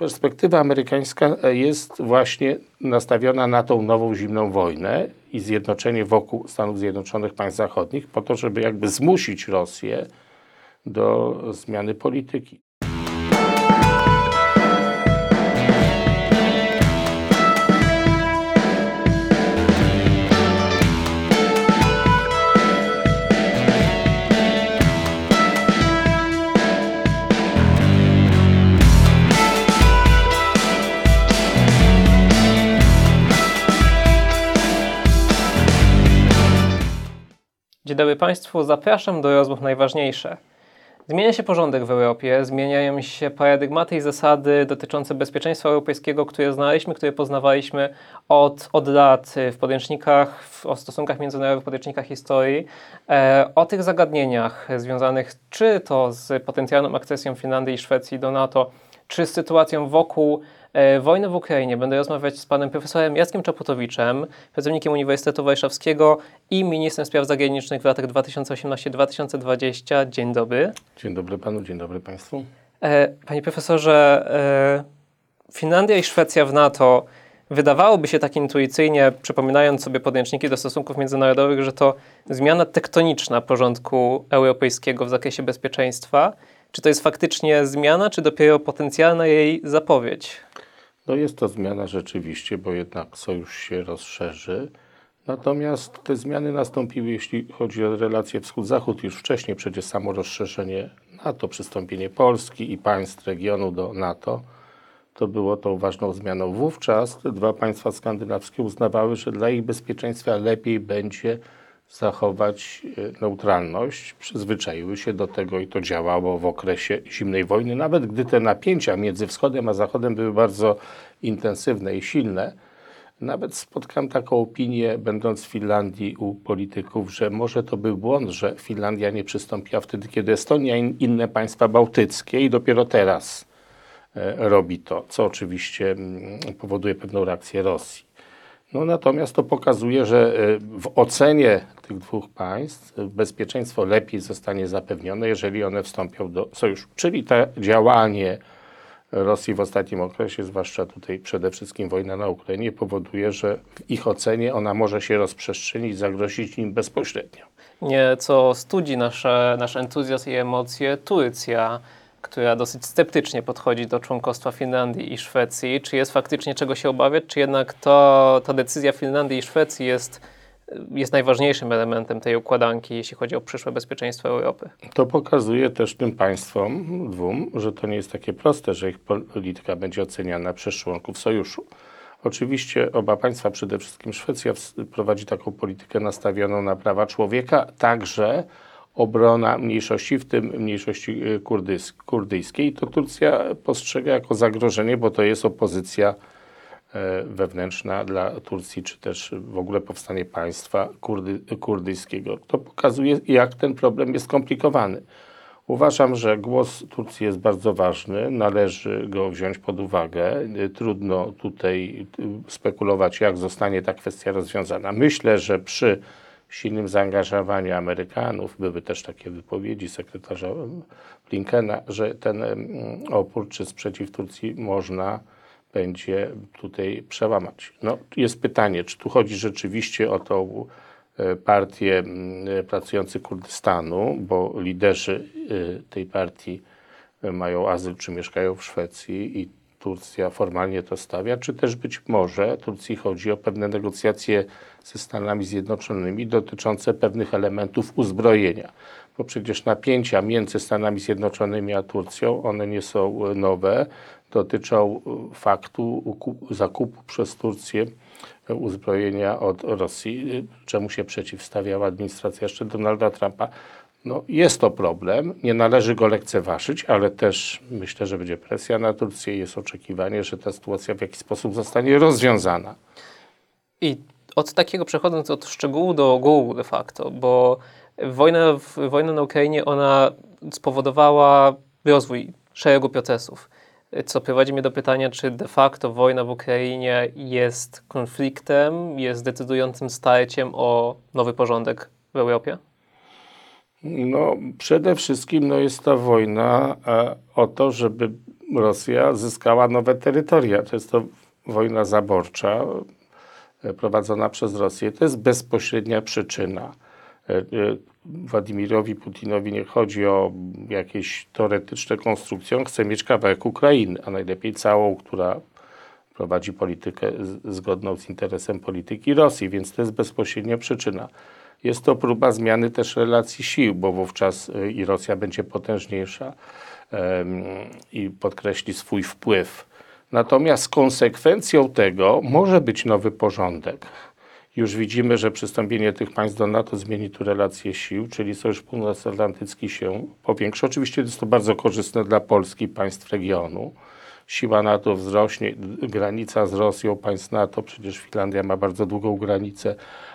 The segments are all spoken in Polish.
perspektywa amerykańska jest właśnie nastawiona na tą nową zimną wojnę i zjednoczenie wokół Stanów Zjednoczonych państw zachodnich po to, żeby jakby zmusić Rosję do zmiany polityki. Dzień dobry Państwu, zapraszam do rozmów najważniejsze. Zmienia się porządek w Europie, zmieniają się paradygmaty i zasady dotyczące bezpieczeństwa europejskiego, które znaliśmy, które poznawaliśmy od, od lat w podręcznikach, w, o stosunkach międzynarodowych, podręcznikach historii, e, o tych zagadnieniach związanych czy to z potencjalną akcesją Finlandii i Szwecji do NATO, czy z sytuacją wokół e, wojny w Ukrainie. Będę rozmawiać z panem profesorem Jackiem Czaputowiczem, pracownikiem Uniwersytetu Warszawskiego i ministrem spraw zagranicznych w latach 2018-2020. Dzień dobry. Dzień dobry panu, dzień dobry państwu. E, panie profesorze, e, Finlandia i Szwecja w NATO wydawałoby się tak intuicyjnie, przypominając sobie podręczniki do stosunków międzynarodowych, że to zmiana tektoniczna porządku europejskiego w zakresie bezpieczeństwa. Czy to jest faktycznie zmiana, czy dopiero potencjalna jej zapowiedź? No jest to zmiana rzeczywiście, bo jednak sojusz się rozszerzy. Natomiast te zmiany nastąpiły, jeśli chodzi o relacje wschód-zachód, już wcześniej, przecież samo rozszerzenie NATO, przystąpienie Polski i państw regionu do NATO, to było tą ważną zmianą. Wówczas dwa państwa skandynawskie uznawały, że dla ich bezpieczeństwa lepiej będzie zachować e, neutralność. Przyzwyczaiły się do tego i to działało w okresie zimnej wojny, nawet gdy te napięcia między wschodem a zachodem były bardzo intensywne i silne. Nawet spotkałem taką opinię, będąc w Finlandii u polityków, że może to był błąd, że Finlandia nie przystąpiła wtedy, kiedy Estonia i inne państwa bałtyckie i dopiero teraz e, robi to, co oczywiście mm, powoduje pewną reakcję Rosji. No natomiast to pokazuje, że e, w ocenie tych dwóch państw e, bezpieczeństwo lepiej zostanie zapewnione, jeżeli one wstąpią do sojuszu. Czyli to działanie Rosji w ostatnim okresie, zwłaszcza tutaj przede wszystkim wojna na Ukrainie, powoduje, że w ich ocenie ona może się rozprzestrzenić, zagrozić im bezpośrednio. Nieco studzi nasze, nasz entuzjazm i emocje Turcja która dosyć sceptycznie podchodzi do członkostwa Finlandii i Szwecji. Czy jest faktycznie czego się obawiać, czy jednak to, ta decyzja Finlandii i Szwecji jest, jest najważniejszym elementem tej układanki, jeśli chodzi o przyszłe bezpieczeństwo Europy? To pokazuje też tym państwom dwóm, że to nie jest takie proste, że ich polityka będzie oceniana przez członków sojuszu. Oczywiście oba państwa, przede wszystkim Szwecja, prowadzi taką politykę nastawioną na prawa człowieka, także obrona mniejszości, w tym mniejszości e, kurdys kurdyjskiej, to Turcja postrzega jako zagrożenie, bo to jest opozycja e, wewnętrzna dla Turcji, czy też w ogóle powstanie państwa kurdy, kurdyjskiego. To pokazuje, jak ten problem jest skomplikowany. Uważam, że głos Turcji jest bardzo ważny, należy go wziąć pod uwagę. Trudno tutaj spekulować, jak zostanie ta kwestia rozwiązana. Myślę, że przy silnym zaangażowaniu Amerykanów, były też takie wypowiedzi sekretarza Blinkena, że ten opór czy sprzeciw Turcji można będzie tutaj przełamać. No, jest pytanie, czy tu chodzi rzeczywiście o tą e, partię pracujący Kurdystanu, bo liderzy e, tej partii e, mają azyl czy mieszkają w Szwecji i Turcja formalnie to stawia, czy też być może Turcji chodzi o pewne negocjacje ze Stanami Zjednoczonymi dotyczące pewnych elementów uzbrojenia. Bo przecież napięcia między Stanami Zjednoczonymi a Turcją, one nie są nowe, dotyczą faktu zakupu przez Turcję uzbrojenia od Rosji, czemu się przeciwstawiała administracja jeszcze Donalda Trumpa. No, jest to problem, nie należy go lekceważyć, ale też myślę, że będzie presja na Turcję i jest oczekiwanie, że ta sytuacja w jakiś sposób zostanie rozwiązana. I od takiego przechodząc od szczegółu do ogółu de facto, bo wojna, wojna na Ukrainie ona spowodowała rozwój szeregu procesów, co prowadzi mnie do pytania, czy de facto wojna w Ukrainie jest konfliktem, jest decydującym starciem o nowy porządek w Europie? No, przede wszystkim no, jest ta wojna e, o to, żeby Rosja zyskała nowe terytoria. To jest to wojna zaborcza e, prowadzona przez Rosję. To jest bezpośrednia przyczyna. E, e, Władimirowi Putinowi nie chodzi o jakieś teoretyczne konstrukcje. On chce mieć kawałek Ukrainy, a najlepiej całą, która prowadzi politykę z- zgodną z interesem polityki Rosji, więc to jest bezpośrednia przyczyna. Jest to próba zmiany też relacji sił, bo wówczas y, i Rosja będzie potężniejsza i podkreśli swój wpływ. Natomiast konsekwencją tego może być nowy porządek. Już widzimy, że przystąpienie tych państw do NATO zmieni tu relacje sił, czyli Sojusz Północnoatlantycki się powiększy. Oczywiście jest to bardzo korzystne dla Polski i państw regionu. Siła NATO wzrośnie, granica z Rosją, państw NATO, przecież Finlandia ma bardzo długą granicę,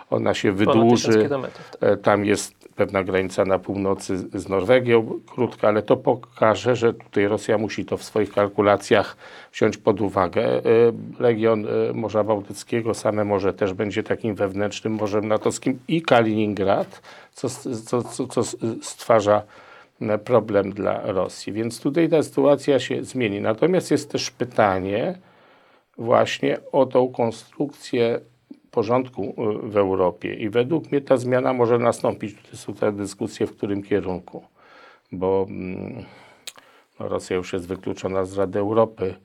ona się wydłuży. 1000 kilometrów. tak. E, Tam jest pewna granica na północy z- Norwegią, krótka, ale to pokaże, że tutaj Rosja musi to w swoich kalkulacjach wziąć pod uwagę. E, Region e, Morza Bałtyckiego, same morze też będzie takim wewnętrznym morzem natowskim i Kaliningrad, co, co, co, co stwarza e, problem dla Rosji. Więc tutaj ta sytuacja się zmieni. Natomiast jest też pytanie właśnie o tą konstrukcję porządku y, w Europie i według mnie ta zmiana może nastąpić. Tutaj są te dyskusje, w którym kierunku, bo mm, no, Rosja już jest wykluczona z Rady Europy.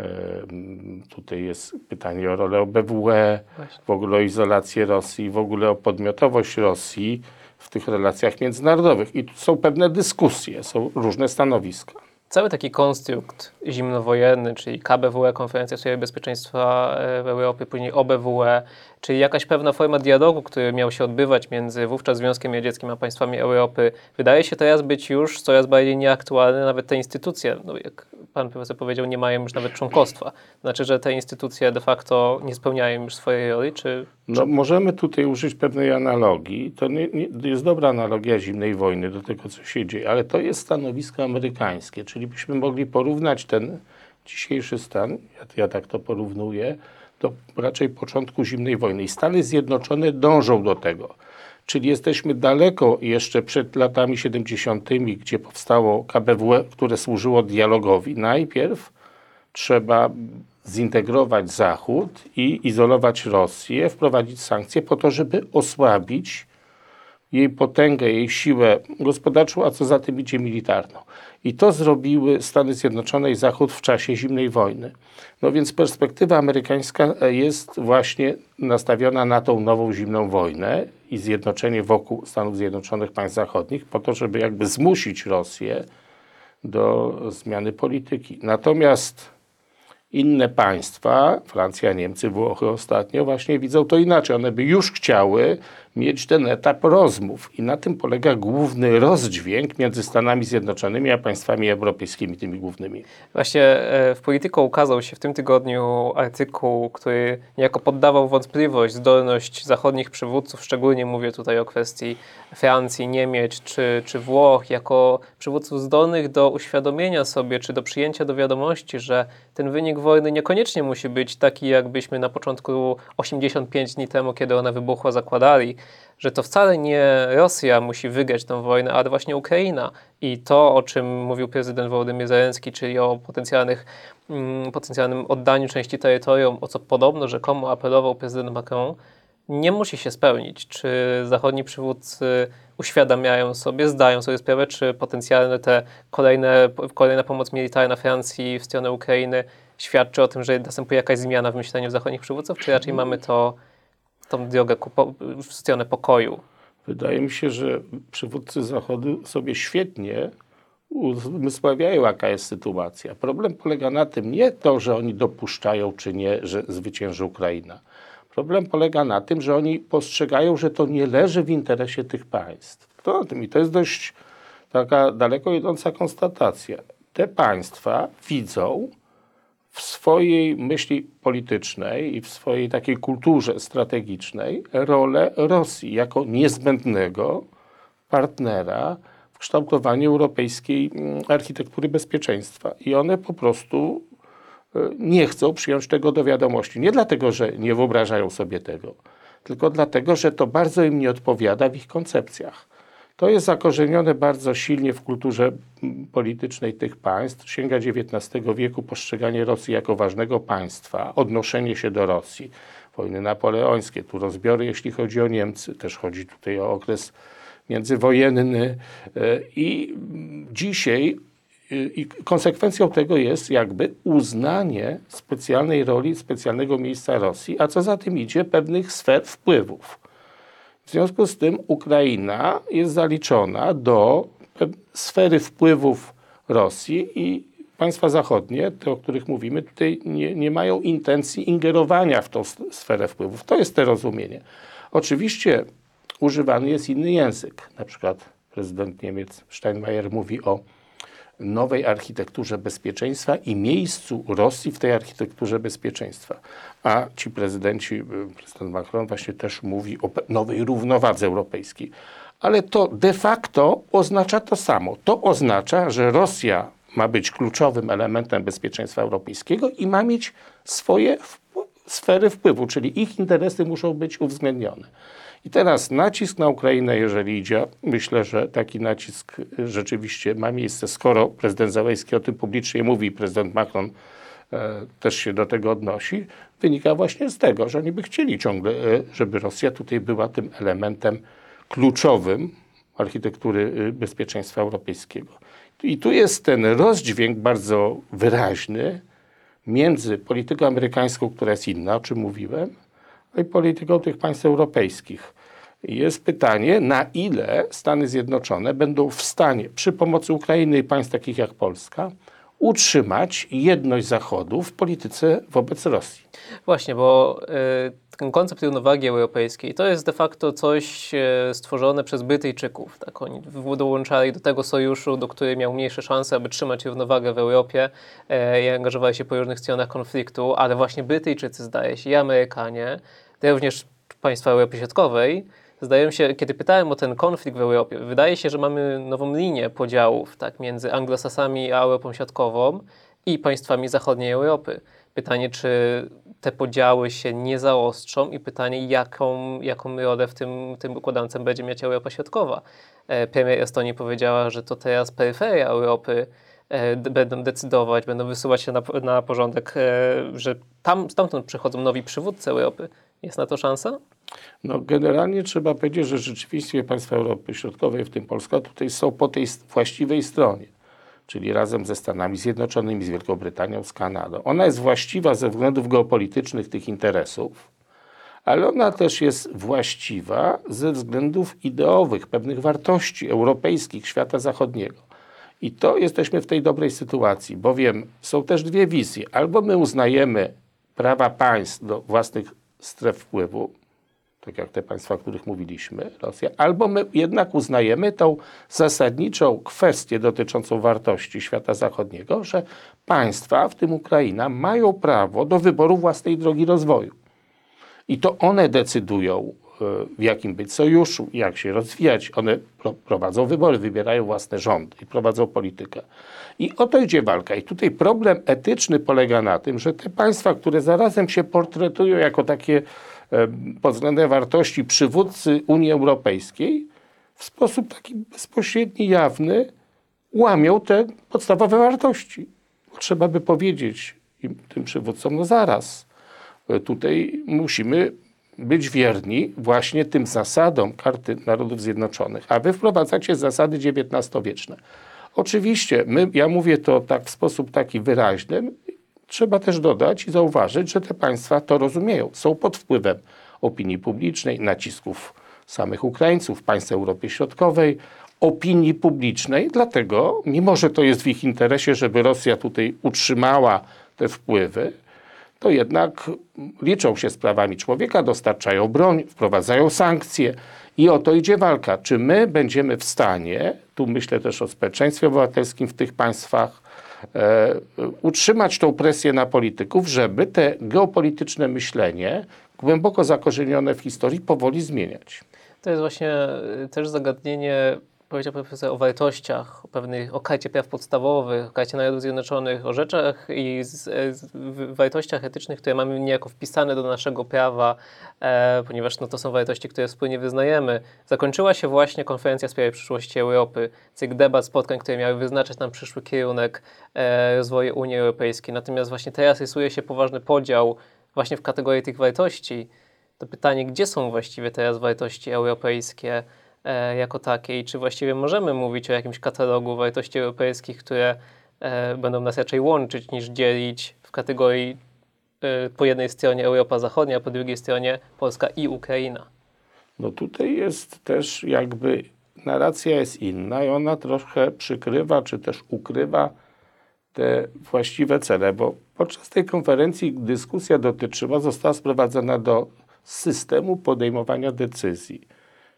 Y, mm, Tutaj jest pytanie o rolę OBWE, w ogóle o izolację Rosji, w ogóle o podmiotowość Rosji w tych relacjach międzynarodowych. I tu są pewne dyskusje, są różne stanowiska. Cały taki konstrukt zimnowojenny, czyli KBWE, Konferencja w sprawie bezpieczeństwa e, w Europie, później OBWE, czyli jakaś pewna forma dialogu, który miał się odbywać między wówczas Związkiem Radzieckim a państwami Europy, wydaje się teraz być już coraz bardziej nieaktualny. Nawet te instytucje, no jak pan profesor powiedział, nie mają już nawet członkostwa. Znaczy, że te instytucje de facto nie spełniają już swojej roli, czy No, możemy tutaj użyć pewnej analogii. To nie, nie, jest dobra analogia zimnej wojny do tego, co się dzieje, ale to jest stanowisko amerykańskie, czyli byśmy mogli porównać ten dzisiejszy stan, ja, ja tak to porównuję, do raczej początku zimnej wojny. I Stany Zjednoczone dążą do tego. Czyli jesteśmy daleko jeszcze przed latami 70., gdzie powstało KBWE, które służyło dialogowi. Najpierw trzeba zintegrować Zachód i izolować Rosję, wprowadzić sankcje po to, żeby osłabić jej potęgę, jej siłę gospodarczą, a co za tym idzie militarną. I to zrobiły Stany Zjednoczone i Zachód w czasie zimnej wojny. No więc perspektywa amerykańska jest właśnie nastawiona na tą nową zimną wojnę i zjednoczenie wokół Stanów Zjednoczonych państw zachodnich po to, żeby jakby zmusić Rosję do zmiany polityki. Natomiast inne państwa, Francja, Niemcy, Włochy ostatnio, właśnie widzą to inaczej. One by już chciały mieć ten etap rozmów. I na tym polega główny rozdźwięk między Stanami Zjednoczonymi a państwami europejskimi, tymi głównymi. Właśnie e, w Polityko ukazał się w tym tygodniu artykuł, który niejako poddawał wątpliwość zdolność zachodnich przywódców, szczególnie mówię tutaj o kwestii Francji, Niemiec czy, czy Włoch, jako przywódców zdolnych do uświadomienia sobie, czy do przyjęcia do wiadomości, że ten wynik wojny niekoniecznie musi być taki, jakbyśmy na początku 85 dni temu, kiedy ona wybuchła, zakładali, że to wcale nie Rosja musi wygrać tę wojnę, ale właśnie Ukraina. I to, o czym mówił prezydent Wołodymyr Zelenski, czyli o potencjalnych, mm, potencjalnym oddaniu części terytorium, o co podobno rzekomo apelował prezydent Macron, nie musi się spełnić. Czy zachodni przywódcy uświadamiają sobie, zdają sobie sprawę, czy potencjalne te kolejne, kolejna pomoc militarna Francji w stronę Ukrainy świadczy o tym, że następuje jakaś zmiana w myśleniu zachodnich przywódców, czy raczej mamy to, tą drogę ku, w stronę pokoju? Wydaje mi się, że przywódcy Zachodu sobie świetnie uzmysławiają, jaka jest sytuacja. Problem polega na tym nie to, że oni dopuszczają czy nie, że zwycięży Ukraina. Problem polega na tym, że oni postrzegają, że to nie leży w interesie tych państw. To na tym i to jest dość taka daleko idąca konstatacja. Te państwa widzą w swojej myśli politycznej i w swojej takiej kulturze strategicznej rolę Rosji jako niezbędnego partnera w kształtowaniu europejskiej mm, architektury bezpieczeństwa. I one po prostu e, nie chcą przyjąć tego do wiadomości. Nie dlatego, że nie wyobrażają sobie tego, tylko dlatego, że to bardzo im nie odpowiada w ich koncepcjach. To jest zakorzenione bardzo silnie w kulturze politycznej tych państw. Sięga XIX wieku postrzeganie Rosji jako ważnego państwa, odnoszenie się do Rosji. Wojny napoleońskie, tu rozbiory, jeśli chodzi o Niemcy, też chodzi tutaj o okres międzywojenny. E, I dzisiaj y, i konsekwencją tego jest jakby uznanie specjalnej roli, specjalnego miejsca Rosji, a co za tym idzie, pewnych sfer wpływów. W związku z tym Ukraina jest zaliczona do sfery wpływów Rosji i państwa zachodnie, te o których mówimy, tutaj nie, nie mają intencji ingerowania w tą sferę wpływów. To jest to rozumienie. Oczywiście używany jest inny język. Na przykład prezydent Niemiec Steinmeier mówi o nowej architekturze bezpieczeństwa i miejscu Rosji w tej architekturze bezpieczeństwa. A ci prezydenci, y, prezydent Macron właśnie też mówi o nowej równowadze europejskiej. Ale to de facto oznacza to samo. To oznacza, że Rosja ma być kluczowym elementem bezpieczeństwa europejskiego i ma mieć swoje sfery wpływu, czyli ich interesy muszą być uwzględnione. I teraz nacisk na Ukrainę, jeżeli idzie, myślę, że taki nacisk rzeczywiście ma miejsce, skoro prezydent Załęski o tym publicznie mówi, prezydent Macron e, też się do tego odnosi, wynika właśnie z tego, że oni by chcieli ciągle, e, żeby Rosja tutaj była tym elementem kluczowym architektury y, bezpieczeństwa europejskiego. I tu jest ten rozdźwięk bardzo wyraźny między polityką amerykańską, która jest inna, o czym mówiłem, i polityką tych państw europejskich. Jest pytanie, na ile Stany Zjednoczone będą w stanie przy pomocy Ukrainy i państw takich jak Polska utrzymać jedność Zachodu w polityce wobec Rosji. Właśnie, bo y, ten koncept równowagi europejskiej to jest de facto coś y, stworzone przez Brytyjczyków. Tak, oni dołączali do tego sojuszu, do który miał mniejsze szanse, aby trzymać równowagę w Europie e, i angażowali się po różnych stronach konfliktu, ale właśnie Brytyjczycy, zdaje się, i Amerykanie, również państwa Europy Środkowej, zdają się, kiedy pytałem o ten konflikt w Europie, wydaje się, że mamy nową linię podziałów tak, między anglosasami a Europą Środkową i państwami zachodniej Europy. Pytanie, czy te podziały się nie zaostrzą i pytanie, jaką, jaką rolę w tym, tym układance będzie mieć Europa Środkowa. E, Premier Estonii powiedziała, że to teraz peryferia Europy e, będą decydować, będą wysuwać się na, na porządek, e, że tam, stamtąd przychodzą nowi przywódcy Europy. Jest na to szansa? No, generalnie trzeba powiedzieć, że rzeczywiście państwa Europy Środkowej, w tym Polska, tutaj są po tej właściwej stronie, czyli razem ze Stanami Zjednoczonymi, z Wielką Brytanią, z Kanadą. Ona jest właściwa ze względów geopolitycznych tych interesów, ale ona też jest właściwa ze względów ideowych, pewnych wartości europejskich świata zachodniego. I to jesteśmy w tej dobrej sytuacji, bowiem są też dwie wizje. Albo my uznajemy prawa państw do własnych stref wpływu, tak jak te państwa, o których mówiliśmy, Rosja, albo my jednak uznajemy tą zasadniczą kwestię dotyczącą wartości świata zachodniego, że państwa, w tym Ukraina, mają prawo do wyboru własnej drogi rozwoju. I to one decydują, w jakim być sojuszu, jak się rozwijać. One pro, prowadzą wybory, wybierają własne rządy i prowadzą politykę. I o to idzie walka. I tutaj problem etyczny polega na tym, że te państwa, które zarazem się portretują jako takie pod względem wartości przywódcy Unii Europejskiej, w sposób taki bezpośredni, jawny łamią te podstawowe wartości. Trzeba by powiedzieć tym przywódcom, no zaraz, e, tutaj musimy być wierni właśnie tym zasadom Karty Narodów Zjednoczonych, a wy wprowadzacie zasady XIX-wieczne. Oczywiście, my, ja mówię to tak w sposób taki wyraźny, trzeba też dodać i zauważyć, że te państwa to rozumieją. Są pod wpływem opinii publicznej, nacisków samych Ukraińców, państw Europy Środkowej, opinii publicznej, dlatego, mimo że to jest w ich interesie, żeby Rosja tutaj utrzymała te wpływy, to jednak liczą się z prawami człowieka, dostarczają broń, wprowadzają sankcje i o to idzie walka. Czy my będziemy w stanie, tu myślę też o społeczeństwie obywatelskim w tych państwach, e, utrzymać tą presję na polityków, żeby te geopolityczne myślenie, głęboko zakorzenione w historii, powoli zmieniać. To jest właśnie y, też zagadnienie powiedział profesor o wartościach, o pewnych, o karcie praw podstawowych, o karcie Narodów Zjednoczonych, o rzeczach i z, z, wartościach etycznych, które mamy niejako wpisane do naszego prawa, e, ponieważ no, to są wartości, które wspólnie wyznajemy. Zakończyła się właśnie konferencja w sprawie przyszłości Europy, cykl debat, spotkań, które miały wyznaczać nam przyszły kierunek e, rozwoju Unii Europejskiej. Natomiast właśnie teraz rysuje się poważny podział właśnie w kategorii tych wartości. To pytanie, gdzie są właściwie teraz wartości europejskie? E, jako takie i czy właściwie możemy mówić o jakimś katalogu wartości europejskich, które e, będą nas raczej łączyć niż dzielić w kategorii e, po jednej stronie Europa Zachodnia, po drugiej stronie Polska i Ukraina. No tutaj jest też jakby narracja jest inna i ona trochę przykrywa czy też ukrywa te właściwe cele, bo podczas tej konferencji dyskusja dotyczyła, została sprowadzona do systemu podejmowania decyzji.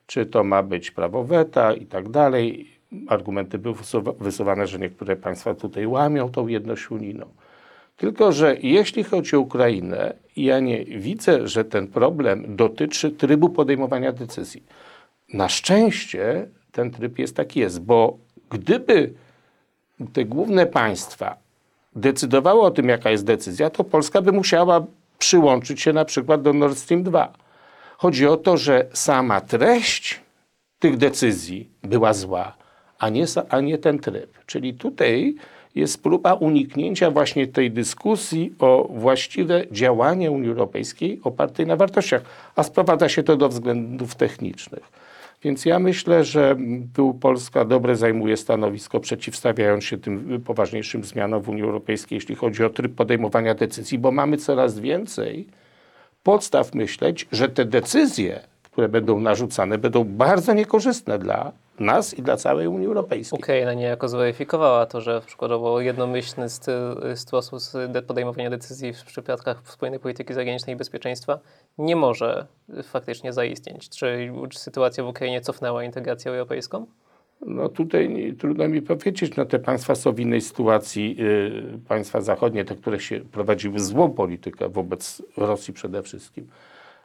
Czy to ma być prawo weta i tak dalej. Argumenty były wysuwa- wysuwane, że niektóre państwa tutaj łamią tą jedność unijną. Tylko, że jeśli chodzi o Ukrainę, ja nie widzę, że ten problem dotyczy trybu podejmowania decyzji. Na szczęście ten tryb jest taki jest, bo gdyby te główne państwa decydowały o tym, jaka jest decyzja, to Polska by musiała przyłączyć się na przykład do Nord Stream 2. Chodzi o to, że sama treść tych decyzji była zła, a nie, a nie ten tryb. Czyli tutaj jest próba uniknięcia właśnie tej dyskusji o właściwe działanie Unii Europejskiej opartej na wartościach, a sprowadza się to do względów technicznych. Więc ja myślę, że tu Polska dobre zajmuje stanowisko, przeciwstawiając się tym poważniejszym zmianom w Unii Europejskiej, jeśli chodzi o tryb podejmowania decyzji, bo mamy coraz więcej podstaw myśleć, że te decyzje, które będą narzucane, będą bardzo niekorzystne dla nas i dla całej Unii Europejskiej. Ukraina niejako zweryfikowała to, że przykładowo jednomyślny sposób de- podejmowania decyzji w przypadkach wspólnej polityki zagranicznej i bezpieczeństwa nie może faktycznie zaistnieć. Czy sytuacja w Ukrainie cofnęła integrację europejską? No tutaj trudno mi powiedzieć, no te państwa są w innej sytuacji, yy, państwa zachodnie, te, które się prowadziły złą politykę wobec Rosji przede wszystkim.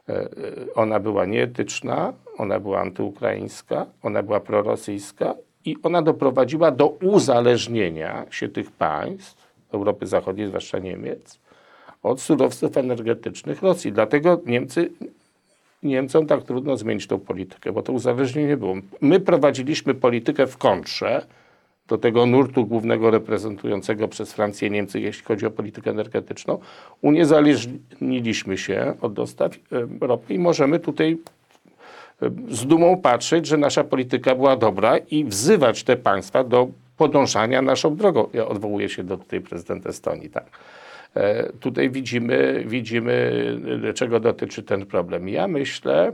E, Ona była nieetyczna, ona była antyukraińska, ona była prorosyjska i ona doprowadziła do uzależnienia się tych państw, Europy Zachodniej, zwłaszcza Niemiec, od surowców energetycznych Rosji. Dlatego Niemcy Niemcom tak trudno zmienić tą politykę, bo to uzależnienie było. My prowadziliśmy politykę w kontrze do tego nurtu głównego reprezentującego przez Francję Niemcy, jeśli chodzi o politykę energetyczną. Uniezależniliśmy się od dostaw e, ropy i możemy tutaj e, z dumą patrzeć, że nasza polityka była dobra i wzywać te państwa do podążania naszą drogą. Ja odwołuję się do tutaj prezydenta Estonii, tak. E, Tutaj widzimy, widzimy, e, czego dotyczy ten problem. Ja myślę,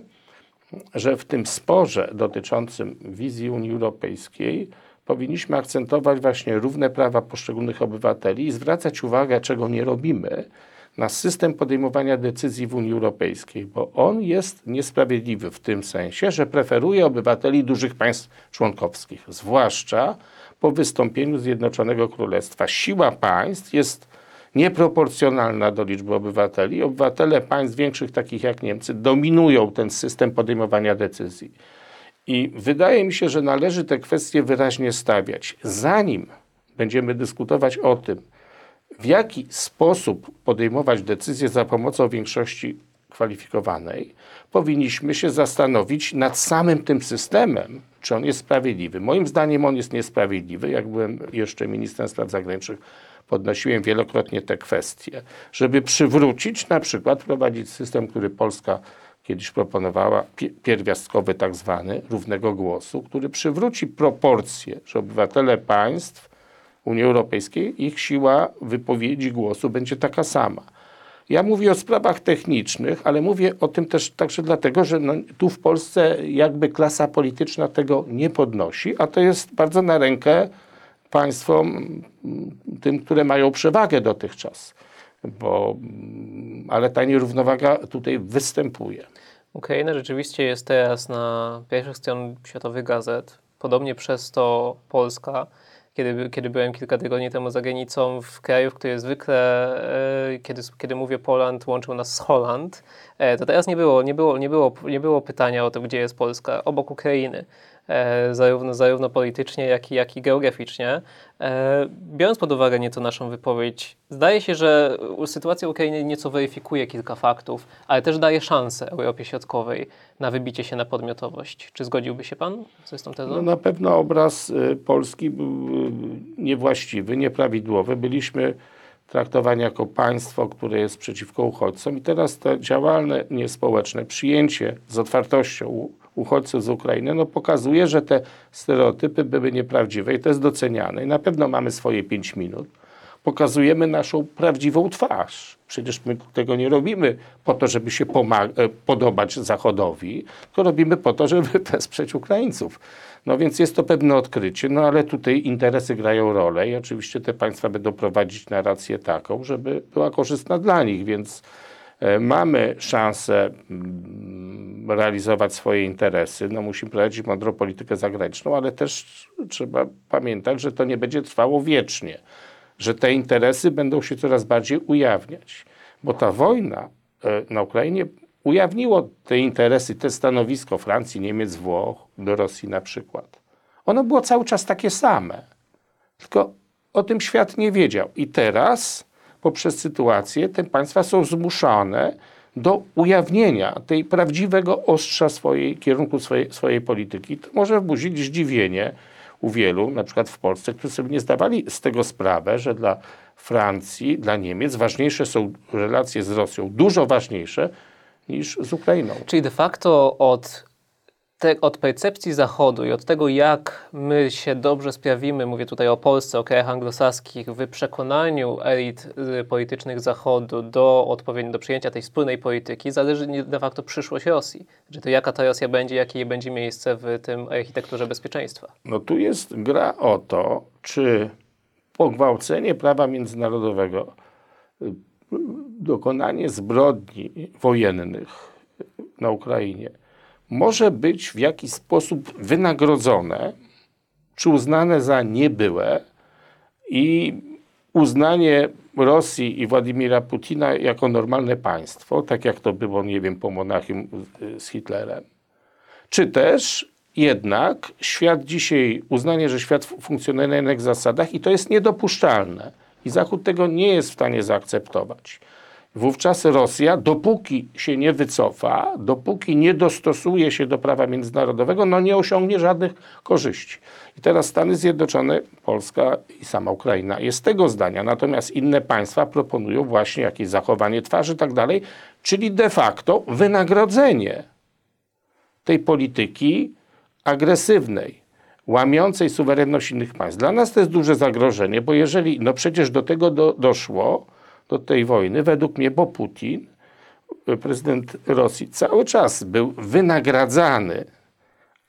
że w tym sporze dotyczącym wizji Unii Europejskiej powinniśmy akcentować właśnie równe prawa poszczególnych obywateli i zwracać uwagę, czego nie robimy, na system podejmowania decyzji w Unii Europejskiej, bo on jest niesprawiedliwy w tym sensie, że preferuje obywateli dużych państw członkowskich, zwłaszcza po wystąpieniu Zjednoczonego Królestwa. Siła państw jest nieproporcjonalna do liczby obywateli. Obywatele państw większych, takich jak Niemcy, dominują ten system podejmowania decyzji. I wydaje mi się, że należy te kwestie wyraźnie stawiać. Zanim będziemy dyskutować o tym, w jaki sposób podejmować decyzje za pomocą większości kwalifikowanej, powinniśmy się zastanowić nad samym tym systemem, czy on jest sprawiedliwy. Moim zdaniem on jest niesprawiedliwy. Jak byłem jeszcze ministrem spraw zagranicznych, podnosiłem wielokrotnie te kwestie, żeby przywrócić, na przykład wprowadzić system, który Polska kiedyś proponowała, pie- pierwiastkowy tak zwany, równego głosu, który przywróci proporcje, że obywatele państw Unii Europejskiej, ich siła wypowiedzi głosu będzie taka sama. Ja mówię o sprawach technicznych, ale mówię o tym też także dlatego, że no, tu w Polsce jakby klasa polityczna tego nie podnosi, a to jest bardzo na rękę państwom, tym, które mają przewagę dotychczas. Bo, ale ta nierównowaga tutaj występuje. Ukraina rzeczywiście jest teraz na pierwszych stron światowych gazet, podobnie przez to Polska. kiedy, kiedy byłem kilka tygodni temu za granicą w kraju, w który zwykle, e, kiedy, kiedy mówię Poland, łączył nas z Holand, e, to teraz nie było, nie, było, nie, było, nie było pytania o to, gdzie jest Polska, obok Ukrainy. E, zarówno, zarówno politycznie, jak i, jak i geograficznie. E, biorąc pod uwagę nieco naszą wypowiedź, zdaje się, że sytuacja Ukrainy nieco weryfikuje kilka faktów, ale też daje szansę Europie Środkowej na wybicie się na podmiotowość. Czy zgodziłby się Pan z tą tezą? No na pewno obraz y, Polski był y, niewłaściwy, nieprawidłowy. Byliśmy traktowani jako państwo, które jest przeciwko uchodźcom i teraz to działalne, niespołeczne przyjęcie z otwartością uchodźców z Ukrainy no pokazuje, że te stereotypy były nieprawdziwe i to jest doceniane. I na pewno mamy swoje pięć minut. Pokazujemy naszą prawdziwą twarz. Przecież my tego nie robimy po to, żeby się e, podobać Zachodowi, tylko robimy po to, żeby wesprzeć Ukraińców. No więc jest to pewne odkrycie, no ale tutaj interesy grają rolę i oczywiście te państwa będą prowadzić narrację taką, żeby była korzystna dla nich, więc mamy szansę mm, realizować swoje interesy. No musimy prowadzić mądrą politykę zagraniczną, ale też trzeba pamiętać, że to nie będzie trwało wiecznie, że te interesy będą się coraz bardziej ujawniać, bo ta wojna e, na Ukrainie ujawniło te interesy, te stanowisko Francji, Niemiec, Włoch do Rosji na przykład. Ono było cały czas takie same. Tylko o tym świat nie wiedział. I teraz, poprzez sytuację, te państwa są zmuszone do ujawnienia tej prawdziwego ostrza swojej, kierunku swojej, swojej polityki. To może wzbudzić zdziwienie u wielu, na przykład w Polsce, którzy sobie nie zdawali z tego sprawę, że dla Francji, dla Niemiec ważniejsze są relacje z Rosją, dużo ważniejsze niż z Ukrainą. Czyli de facto od, te, od percepcji Zachodu i od tego, jak my się dobrze sprawimy, mówię tutaj o Polsce, o krajach anglosaskich, w przekonaniu elit y, politycznych Zachodu do odpowiednio do przyjęcia tej wspólnej polityki, zależy de facto przyszłość Rosji. Że to jaka ta Rosja będzie, jakie będzie miejsce w tym architekturze bezpieczeństwa. No tu jest gra o to, czy pogwałcenie prawa międzynarodowego, y, dokonanie zbrodni wojennych na Ukrainie może być w jakiś sposób wynagrodzone, czy uznane za niebyłe i uznanie Rosji i Władimira Putina jako normalne państwo, tak jak to było, nie wiem, po Monachium z- z Hitlerem. Czy też jednak świat dzisiaj, uznanie, że świat fu- funkcjonuje na innych zasadach i to jest niedopuszczalne. I Zachód tego nie jest w stanie zaakceptować. Wówczas Rosja, dopóki się nie wycofa, dopóki nie dostosuje się do prawa międzynarodowego, no nie osiągnie żadnych korzyści. I teraz Stany Zjednoczone, Polska i sama Ukraina jest tego zdania, natomiast inne państwa proponują właśnie jakieś zachowanie twarzy i tak dalej, czyli de facto wynagrodzenie tej polityki agresywnej, łamiącej suwerenność innych państw. Dla nas to jest duże zagrożenie, bo jeżeli, no przecież do tego do, doszło, do tej wojny, według mnie, bo Putin, prezydent Rosji, cały czas był wynagradzany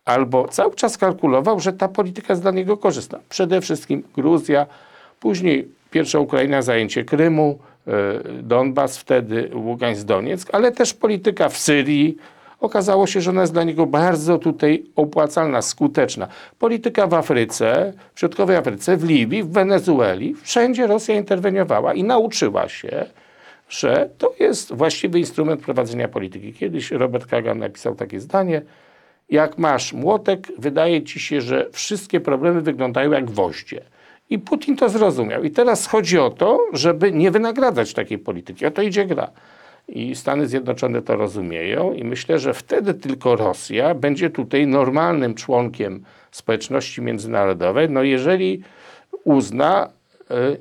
albo cały czas kalkulował, że ta polityka jest dla niego korzystna. Przede wszystkim Gruzja, później pierwsza Ukraina, zajęcie Krymu, y, Donbas, wtedy Ługańsk, Donieck, ale też polityka w Syrii. Okazało się, że ona jest dla niego bardzo tutaj opłacalna, skuteczna. Polityka w Afryce, w Środkowej Afryce, w Libii, w Wenezueli, wszędzie Rosja interweniowała i nauczyła się, że to jest właściwy instrument prowadzenia polityki. Kiedyś Robert Kagan napisał takie zdanie, jak masz młotek, wydaje ci się, że wszystkie problemy wyglądają jak gwoździe. I Putin to zrozumiał. I teraz chodzi o to, żeby nie wynagradzać takiej polityki. O to idzie gra. I Stany Zjednoczone to rozumieją i myślę, że wtedy tylko Rosja będzie tutaj normalnym członkiem społeczności międzynarodowej, no jeżeli uzna y,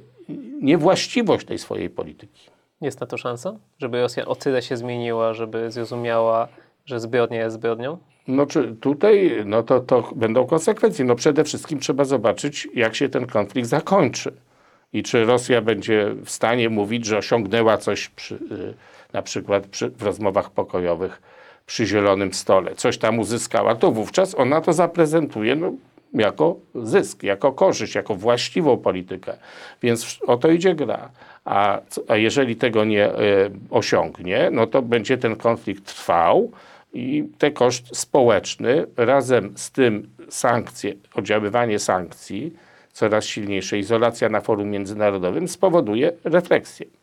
niewłaściwość tej swojej polityki. Jest na to szansa, żeby Rosja o tyle się zmieniła, żeby zrozumiała, że zbrodnia jest zbrodnią? No czy tutaj, no to, to będą konsekwencje. No przede wszystkim trzeba zobaczyć, jak się ten konflikt zakończy. I czy Rosja będzie w stanie mówić, że osiągnęła coś przy, y, na przykład przy, w rozmowach pokojowych przy zielonym stole, coś tam uzyskała, to wówczas ona to zaprezentuje no, jako zysk, jako korzyść, jako właściwą politykę. Więc o to idzie gra. A, a jeżeli tego nie e, osiągnie, no to będzie ten konflikt trwał i ten koszt społeczny razem z tym sankcje, oddziaływanie sankcji coraz silniejsze. Izolacja na forum międzynarodowym spowoduje refleksję.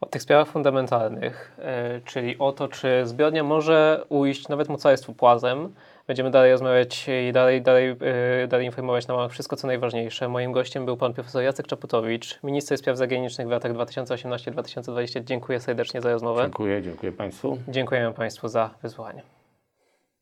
O tych sprawach fundamentalnych, e, czyli o to, czy zbrodnia może ujść nawet mocarstwu płazem. Będziemy dalej rozmawiać i dalej, dalej, e, dalej informować na łamach wszystko, co najważniejsze. Moim gościem był pan profesor Jacek Czaputowicz, minister spraw zagranicznych w latach 2018-2020. Dziękuję serdecznie za rozmowę. Dziękuję, dziękuję Państwu. Dziękujemy Państwu za wysłuchanie.